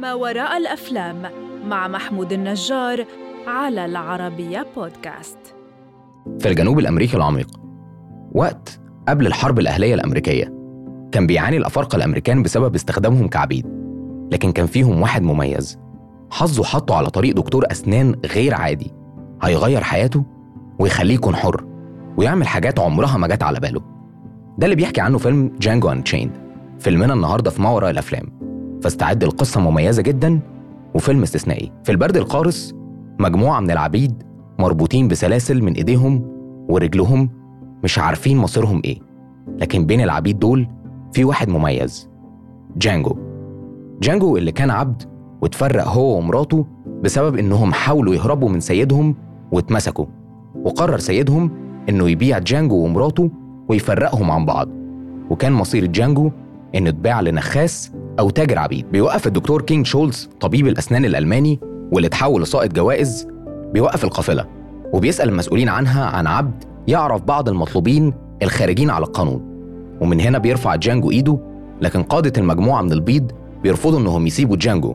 ما وراء الأفلام مع محمود النجار على العربية بودكاست. في الجنوب الأمريكي العميق وقت قبل الحرب الأهلية الأمريكية كان بيعاني الأفارقة الأمريكان بسبب استخدامهم كعبيد لكن كان فيهم واحد مميز حظه حطه على طريق دكتور أسنان غير عادي هيغير حياته ويخليه يكون حر. ويعمل حاجات عمرها ما جت على باله. ده اللي بيحكي عنه فيلم جانجو أنشيند فيلمنا النهارده في ما وراء الأفلام. فاستعد القصة مميزة جدا وفيلم استثنائي. في البرد القارس مجموعة من العبيد مربوطين بسلاسل من إيديهم ورجلهم مش عارفين مصيرهم إيه. لكن بين العبيد دول في واحد مميز جانجو جانجو اللي كان عبد واتفرق هو ومراته بسبب إنهم حاولوا يهربوا من سيدهم واتمسكوا وقرر سيدهم إنه يبيع جانجو ومراته ويفرقهم عن بعض. وكان مصير جانجو إنه اتباع لنخاس أو تاجر عبيد. بيوقف الدكتور كينج شولز طبيب الأسنان الألماني واللي اتحول لصائد جوائز بيوقف القافلة. وبيسأل المسؤولين عنها عن عبد يعرف بعض المطلوبين الخارجين على القانون. ومن هنا بيرفع جانجو إيده لكن قادة المجموعة من البيض بيرفضوا إنهم يسيبوا جانجو.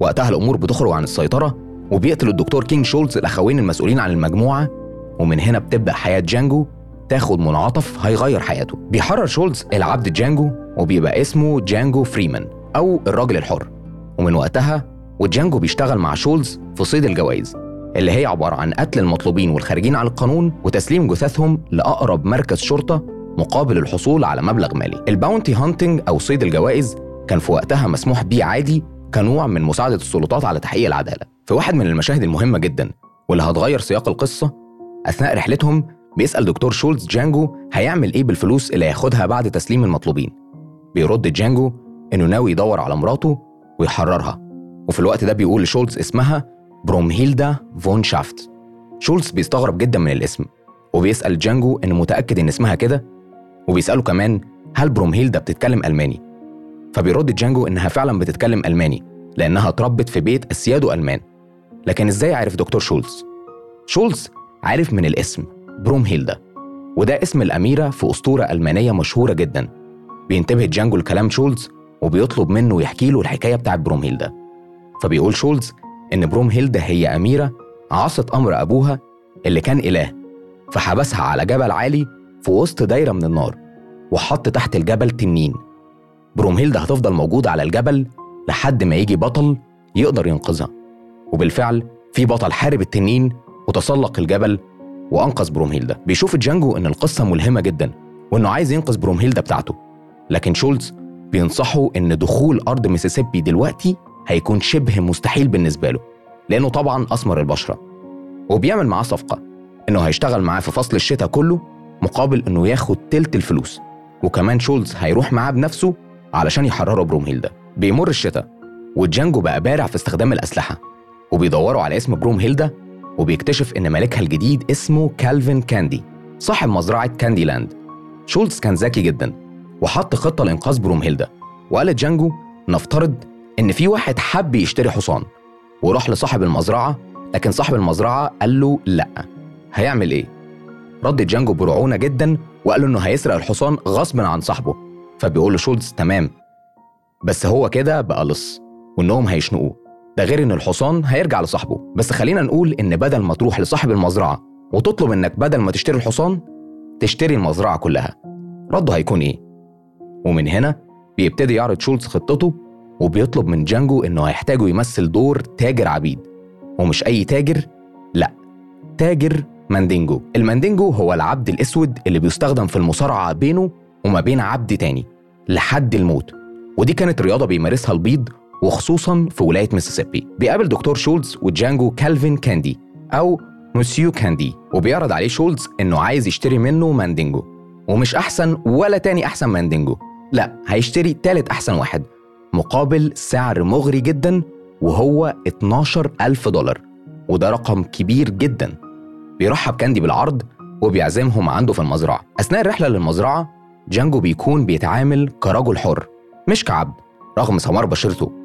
وقتها الأمور بتخرج عن السيطرة وبيقتل الدكتور كينج شولز الأخوين المسؤولين عن المجموعة ومن هنا بتبدأ حياة جانجو تاخد منعطف هيغير حياته. بيحرر شولز العبد جانجو وبيبقى اسمه جانجو فريمان أو الراجل الحر. ومن وقتها وجانجو بيشتغل مع شولز في صيد الجوائز اللي هي عبارة عن قتل المطلوبين والخارجين على القانون وتسليم جثثهم لأقرب مركز شرطة مقابل الحصول على مبلغ مالي. ال bounty hunting أو صيد الجوائز كان في وقتها مسموح بيه عادي كنوع من مساعدة السلطات على تحقيق العدالة. في واحد من المشاهد المهمة جدا واللي هتغير سياق القصة أثناء رحلتهم بيسأل دكتور شولز جانجو هيعمل إيه بالفلوس اللي هياخدها بعد تسليم المطلوبين. بيرد جانجو إنه ناوي يدور على مراته ويحررها. وفي الوقت ده بيقول لشولز اسمها برومهيلدا فون شافت. شولز بيستغرب جدا من الاسم وبيسأل جانجو إنه متأكد إن اسمها كده وبيسأله كمان هل برومهيلدا بتتكلم ألماني. فبيرد جانجو إنها فعلا بتتكلم ألماني لأنها اتربت في بيت أسياده ألمان. لكن إزاي عرف دكتور شولز؟ شولز عارف من الاسم برومهيلدا. وده اسم الأميرة في أسطورة ألمانية مشهورة جدا. بينتبه جانجو لكلام شولز وبيطلب منه يحكي له الحكاية بتاعت برومهيلدا. فبيقول شولز إن برومهيلدا هي أميرة عصت أمر أبوها اللي كان إله فحبسها على جبل عالي في وسط دايرة من النار وحط تحت الجبل تنين. برومهيلدا هتفضل موجودة على الجبل لحد ما يجي بطل يقدر ينقذها. وبالفعل في بطل حارب التنين وتسلق الجبل وأنقذ برومهيلدا. بيشوف جانجو إن القصة ملهمة جدا وإنه عايز ينقذ برومهيلدا بتاعته. لكن شولز بينصحه إن دخول أرض ميسيسيبي دلوقتي هيكون شبه مستحيل بالنسبة له لأنه طبعا أسمر البشرة وبيعمل معاه صفقة إنه هيشتغل معاه في فصل الشتاء كله مقابل إنه ياخد تلت الفلوس. وكمان شولز هيروح معاه بنفسه علشان يحرروا برومهيلدا. بيمر الشتاء وجانجو بقى بارع في استخدام الأسلحة وبيدوروا على اسم برومهيلدا وبيكتشف إن مالكها الجديد اسمه كالفين كاندي صاحب مزرعة كاندي لاند شولز كان ذكي جدا وحط خطة لإنقاذ برومهيلدا. وقال لجانجو نفترض إن في واحد حب يشتري حصان. وراح لصاحب المزرعة لكن صاحب المزرعة قال له لأ. هيعمل إيه؟ رد جانجو برعونة جدا وقال له إنه هيسرق الحصان غصب عن صاحبه. فبيقول له شولز تمام. بس هو كده بقى لص وإنهم هيشنقوه. ده غير إن الحصان هيرجع لصاحبه. بس خلينا نقول إن بدل ما تروح لصاحب المزرعة وتطلب إنك بدل ما تشتري الحصان تشتري المزرعة كلها. رده هيكون إيه؟ ومن هنا بيبتدي يعرض شولز خطته وبيطلب من جانجو إنه هيحتاجه يمثل دور تاجر عبيد. ومش أي تاجر لأ تاجر ماندينجو. الماندينجو هو العبد الأسود اللي بيستخدم في المصارعة بينه وما بين عبد تاني لحد الموت. ودي كانت رياضة بيمارسها البيض وخصوصا في ولاية ميسيسيبي. بيقابل دكتور شولز وجانجو كالفين كاندي أو موسيو كاندي وبيعرض عليه شولز إنه عايز يشتري منه ماندينجو. ومش أحسن ولا تاني أحسن ماندينجو. لا هيشتري تالت أحسن واحد مقابل سعر مغري جدا وهو 12 ألف دولار. وده رقم كبير جدا. بيرحب كاندي بالعرض وبيعزمهم عنده في المزرعة. أثناء الرحلة للمزرعة جانجو بيكون بيتعامل كرجل حر مش كعبد رغم سمار بشرته.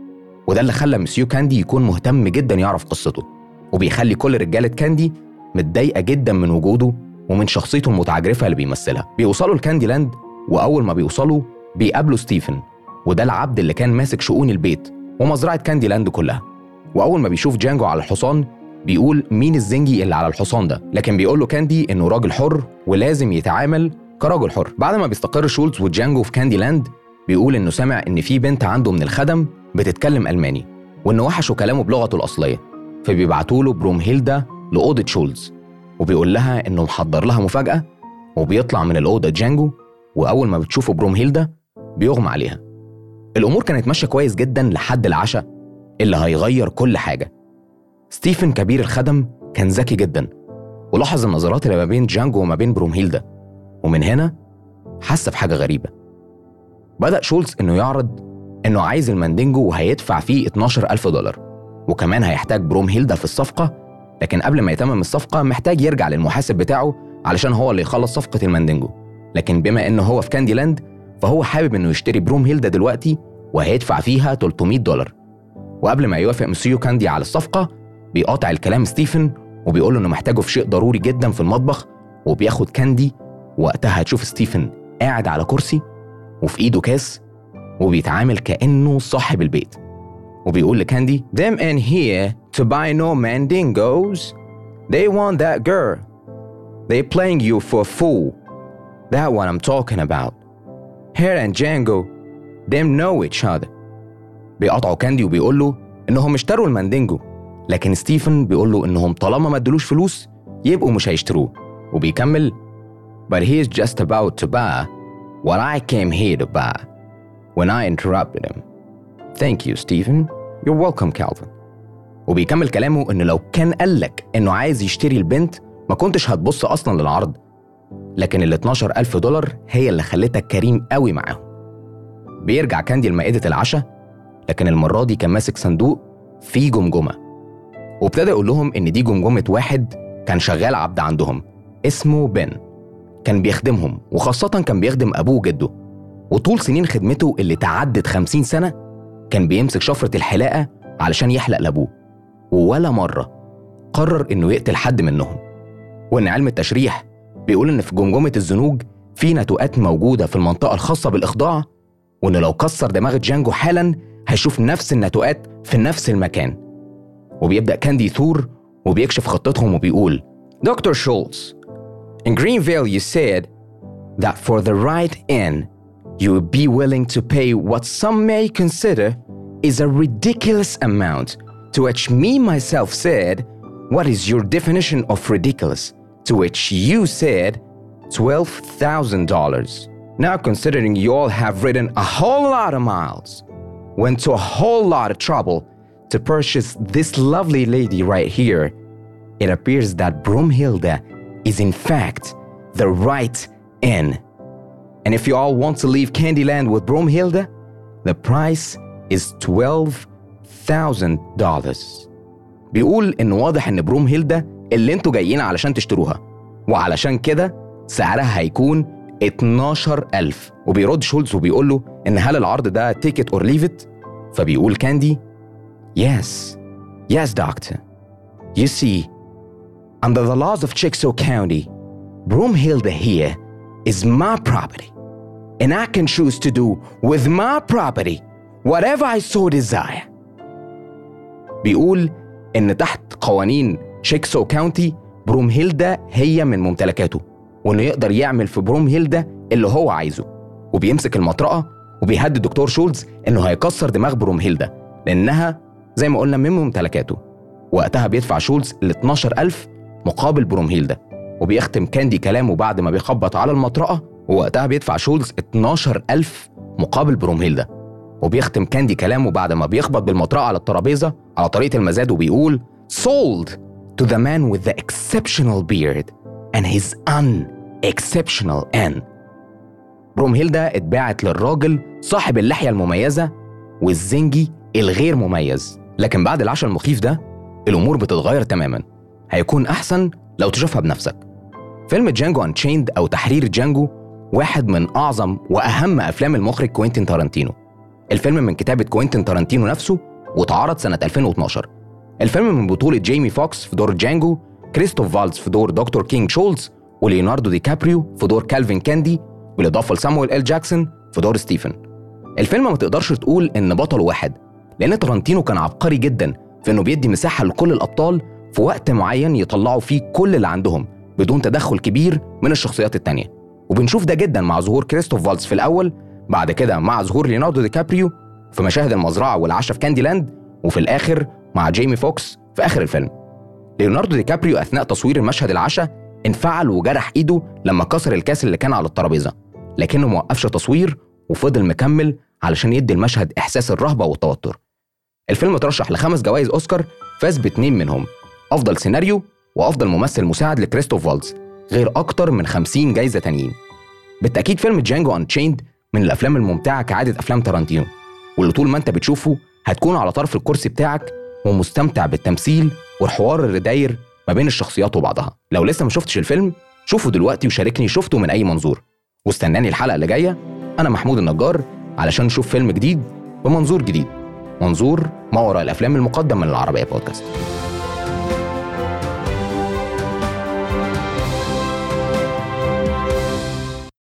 وده اللي خلى مسيو كاندي يكون مهتم جدا يعرف قصته وبيخلي كل رجالة كاندي متضايقة جدا من وجوده ومن شخصيته المتعجرفة اللي بيمثلها. بيوصلوا لكاندي لاند وأول ما بيوصلوا بيقابلوا ستيفن وده العبد اللي كان ماسك شؤون البيت ومزرعة كاندي لاند كلها. وأول ما بيشوف جانجو على الحصان بيقول مين الزنجي اللي على الحصان ده؟ لكن بيقول له كاندي إنه راجل حر ولازم يتعامل كراجل حر. بعد ما بيستقر شولتز وجانجو في كاندي لاند بيقول إنه سمع إن في بنت عنده من الخدم بتتكلم ألماني وإنه وحشه كلامه بلغته الأصلية فبيبعتوا له برومهيلدا لأوضة شولتز وبيقول لها إنه محضر لها مفاجأة وبيطلع من الأوضة جانجو وأول ما بتشوفه برومهيلدا بيغمى عليها. الأمور كانت ماشية كويس جدا لحد العشاء اللي هيغير كل حاجة. ستيفن كبير الخدم كان ذكي جدا ولاحظ النظرات اللي ما بين جانجو وما بين برومهيلدا ومن هنا حس بحاجة غريبة. بدأ شولتز إنه يعرض إنه عايز الماندينجو وهيدفع فيه 12 ألف دولار. وكمان هيحتاج برومهيلدا في الصفقة لكن قبل ما يتمم الصفقة محتاج يرجع للمحاسب بتاعه علشان هو اللي يخلص صفقة الماندينجو. لكن بما إنه هو في كاندي لاند فهو حابب إنه يشتري برومهيلدا دلوقتي وهيدفع فيها 300 دولار. وقبل ما يوافق مسيو كاندي على الصفقة بيقاطع الكلام ستيفن وبيقول له إنه محتاجه في شيء ضروري جدا في المطبخ وبياخد كاندي. وقتها هتشوف ستيفن قاعد على كرسي وفي إيده كاس وبيتعامل كأنه صاحب البيت وبيقول لكاندي Them in here to buy no mandingos They want that girl They playing you for a fool That what I'm talking about Her and Django Them know each other بيقطعوا كاندي وبيقول له انهم اشتروا الماندينجو لكن ستيفن بيقول له انهم طالما ما ادلوش فلوس يبقوا مش هيشتروه وبيكمل But he's just about to buy what I came here to buy when I interrupted him. Thank you, Stephen. You're welcome, Calvin. وبيكمل كلامه إن لو كان قالك إنه عايز يشتري البنت ما كنتش هتبص أصلا للعرض لكن ال 12 ألف دولار هي اللي خلتك كريم قوي معاهم بيرجع كاندي لمائدة العشاء لكن المرة دي كان ماسك صندوق فيه جمجمة وابتدى يقول لهم إن دي جمجمة واحد كان شغال عبد عندهم اسمه بن كان بيخدمهم وخاصة كان بيخدم أبوه وجده وطول سنين خدمته اللي تعدت 50 سنة كان بيمسك شفرة الحلاقة علشان يحلق لأبوه. وولا مرة قرر إنه يقتل حد منهم. وإن علم التشريح بيقول إن في جمجمة الزنوج في نتوءات موجودة في المنطقة الخاصة بالإخضاع وإن لو كسر دماغ جانجو حالا هيشوف نفس النتوءات في نفس المكان. وبيبدأ كاندي يثور وبيكشف خطتهم وبيقول دكتور شولتز In Greenville you said that for the right end you would be willing to pay what some may consider is a ridiculous amount to which me myself said what is your definition of ridiculous to which you said $12,000 now considering you all have ridden a whole lot of miles went to a whole lot of trouble to purchase this lovely lady right here it appears that Broomhilda is in fact the right inn. And if you all want to leave Candyland with Broomhilda, the price is $12,000. بيقول إن واضح إن برومهيلدا اللي انتوا جايين علشان تشتروها وعلشان كده سعرها هيكون 12000 وبيرد شولز وبيقول له إن هل العرض ده تيكت اور ليف ات فبيقول كاندي Yes, yes doctor. You see, under the laws of Chickasaw County, Broomhilda here is my property, And I can choose to do with my property whatever I so desire. بيقول إن تحت قوانين Chickasaw County برومهيلدا هي من ممتلكاته وإنه يقدر يعمل في برومهيلدا اللي هو عايزه. وبيمسك المطرقة وبيهدد دكتور شولز إنه هيكسر دماغ برومهيلدا لأنها زي ما قلنا من ممتلكاته. وقتها بيدفع شولز ال 12000 مقابل برومهيلدا. وبيختم كاندي كلامه بعد ما بيخبط على المطرقة ووقتها بيدفع شولز 12000 مقابل برومهيلدا وبيختم كاندي كلامه بعد ما بيخبط بالمطرقة على الترابيزة على طريقة المزاد وبيقول sold to the man with the exceptional beard and his unexceptional N برومهيلدا اتباعت للراجل صاحب اللحية المميزة والزنجي الغير مميز. لكن بعد العشاء المخيف ده الأمور بتتغير تماما. هيكون أحسن لو تشوفها بنفسك. فيلم Django Unchained أو تحرير جانجو واحد من أعظم وأهم أفلام المخرج كوينتين تارانتينو. الفيلم من كتابة كوينتين تارانتينو نفسه واتعرض سنة 2012 الفيلم من بطولة جيمي فوكس في دور جانجو كريستوف فالتز في دور دكتور كينج شولز وليوناردو دي كابريو في دور كالفين كاندي بالإضافة لسامويل إل جاكسون في دور ستيفن. الفيلم ما تقدرش تقول إن بطله واحد لأن تارانتينو كان عبقري جدا في إنه بيدي مساحة لكل الأبطال في وقت معين يطلعوا فيه كل اللي عندهم بدون تدخل كبير من الشخصيات التانية. وبنشوف ده جدا مع ظهور كريستوف فالتز في الأول بعد كده مع ظهور ليوناردو دي كابريو في مشاهد المزرعة والعشاء في كاندي لاند وفي الآخر مع جيمي فوكس في آخر الفيلم. ليوناردو دي كابريو أثناء تصوير المشهد العشاء انفعل وجرح إيده لما كسر الكاس اللي كان على الترابيزة لكنه موقفش تصوير وفضل مكمل علشان يدي المشهد إحساس الرهبة والتوتر. الفيلم ترشح لخمس جوائز أوسكار فاز باتنين منهم أفضل سيناريو وأفضل ممثل مساعد لكريستوف فالتز غير أكتر من 50 جايزة تانيين. بالتأكيد فيلم Django Unchained من الأفلام الممتعة كعادة أفلام تارانتينو واللي طول ما أنت بتشوفه هتكون على طرف الكرسي بتاعك ومستمتع بالتمثيل والحوار اللي داير ما بين الشخصيات وبعضها. لو لسه ما شفتش الفيلم شوفه دلوقتي وشاركني شفته من أي منظور. واستناني الحلقة اللي جاية. أنا محمود النجار علشان نشوف فيلم جديد بمنظور جديد. منظور ما وراء الأفلام المقدم من العربية بودكاست.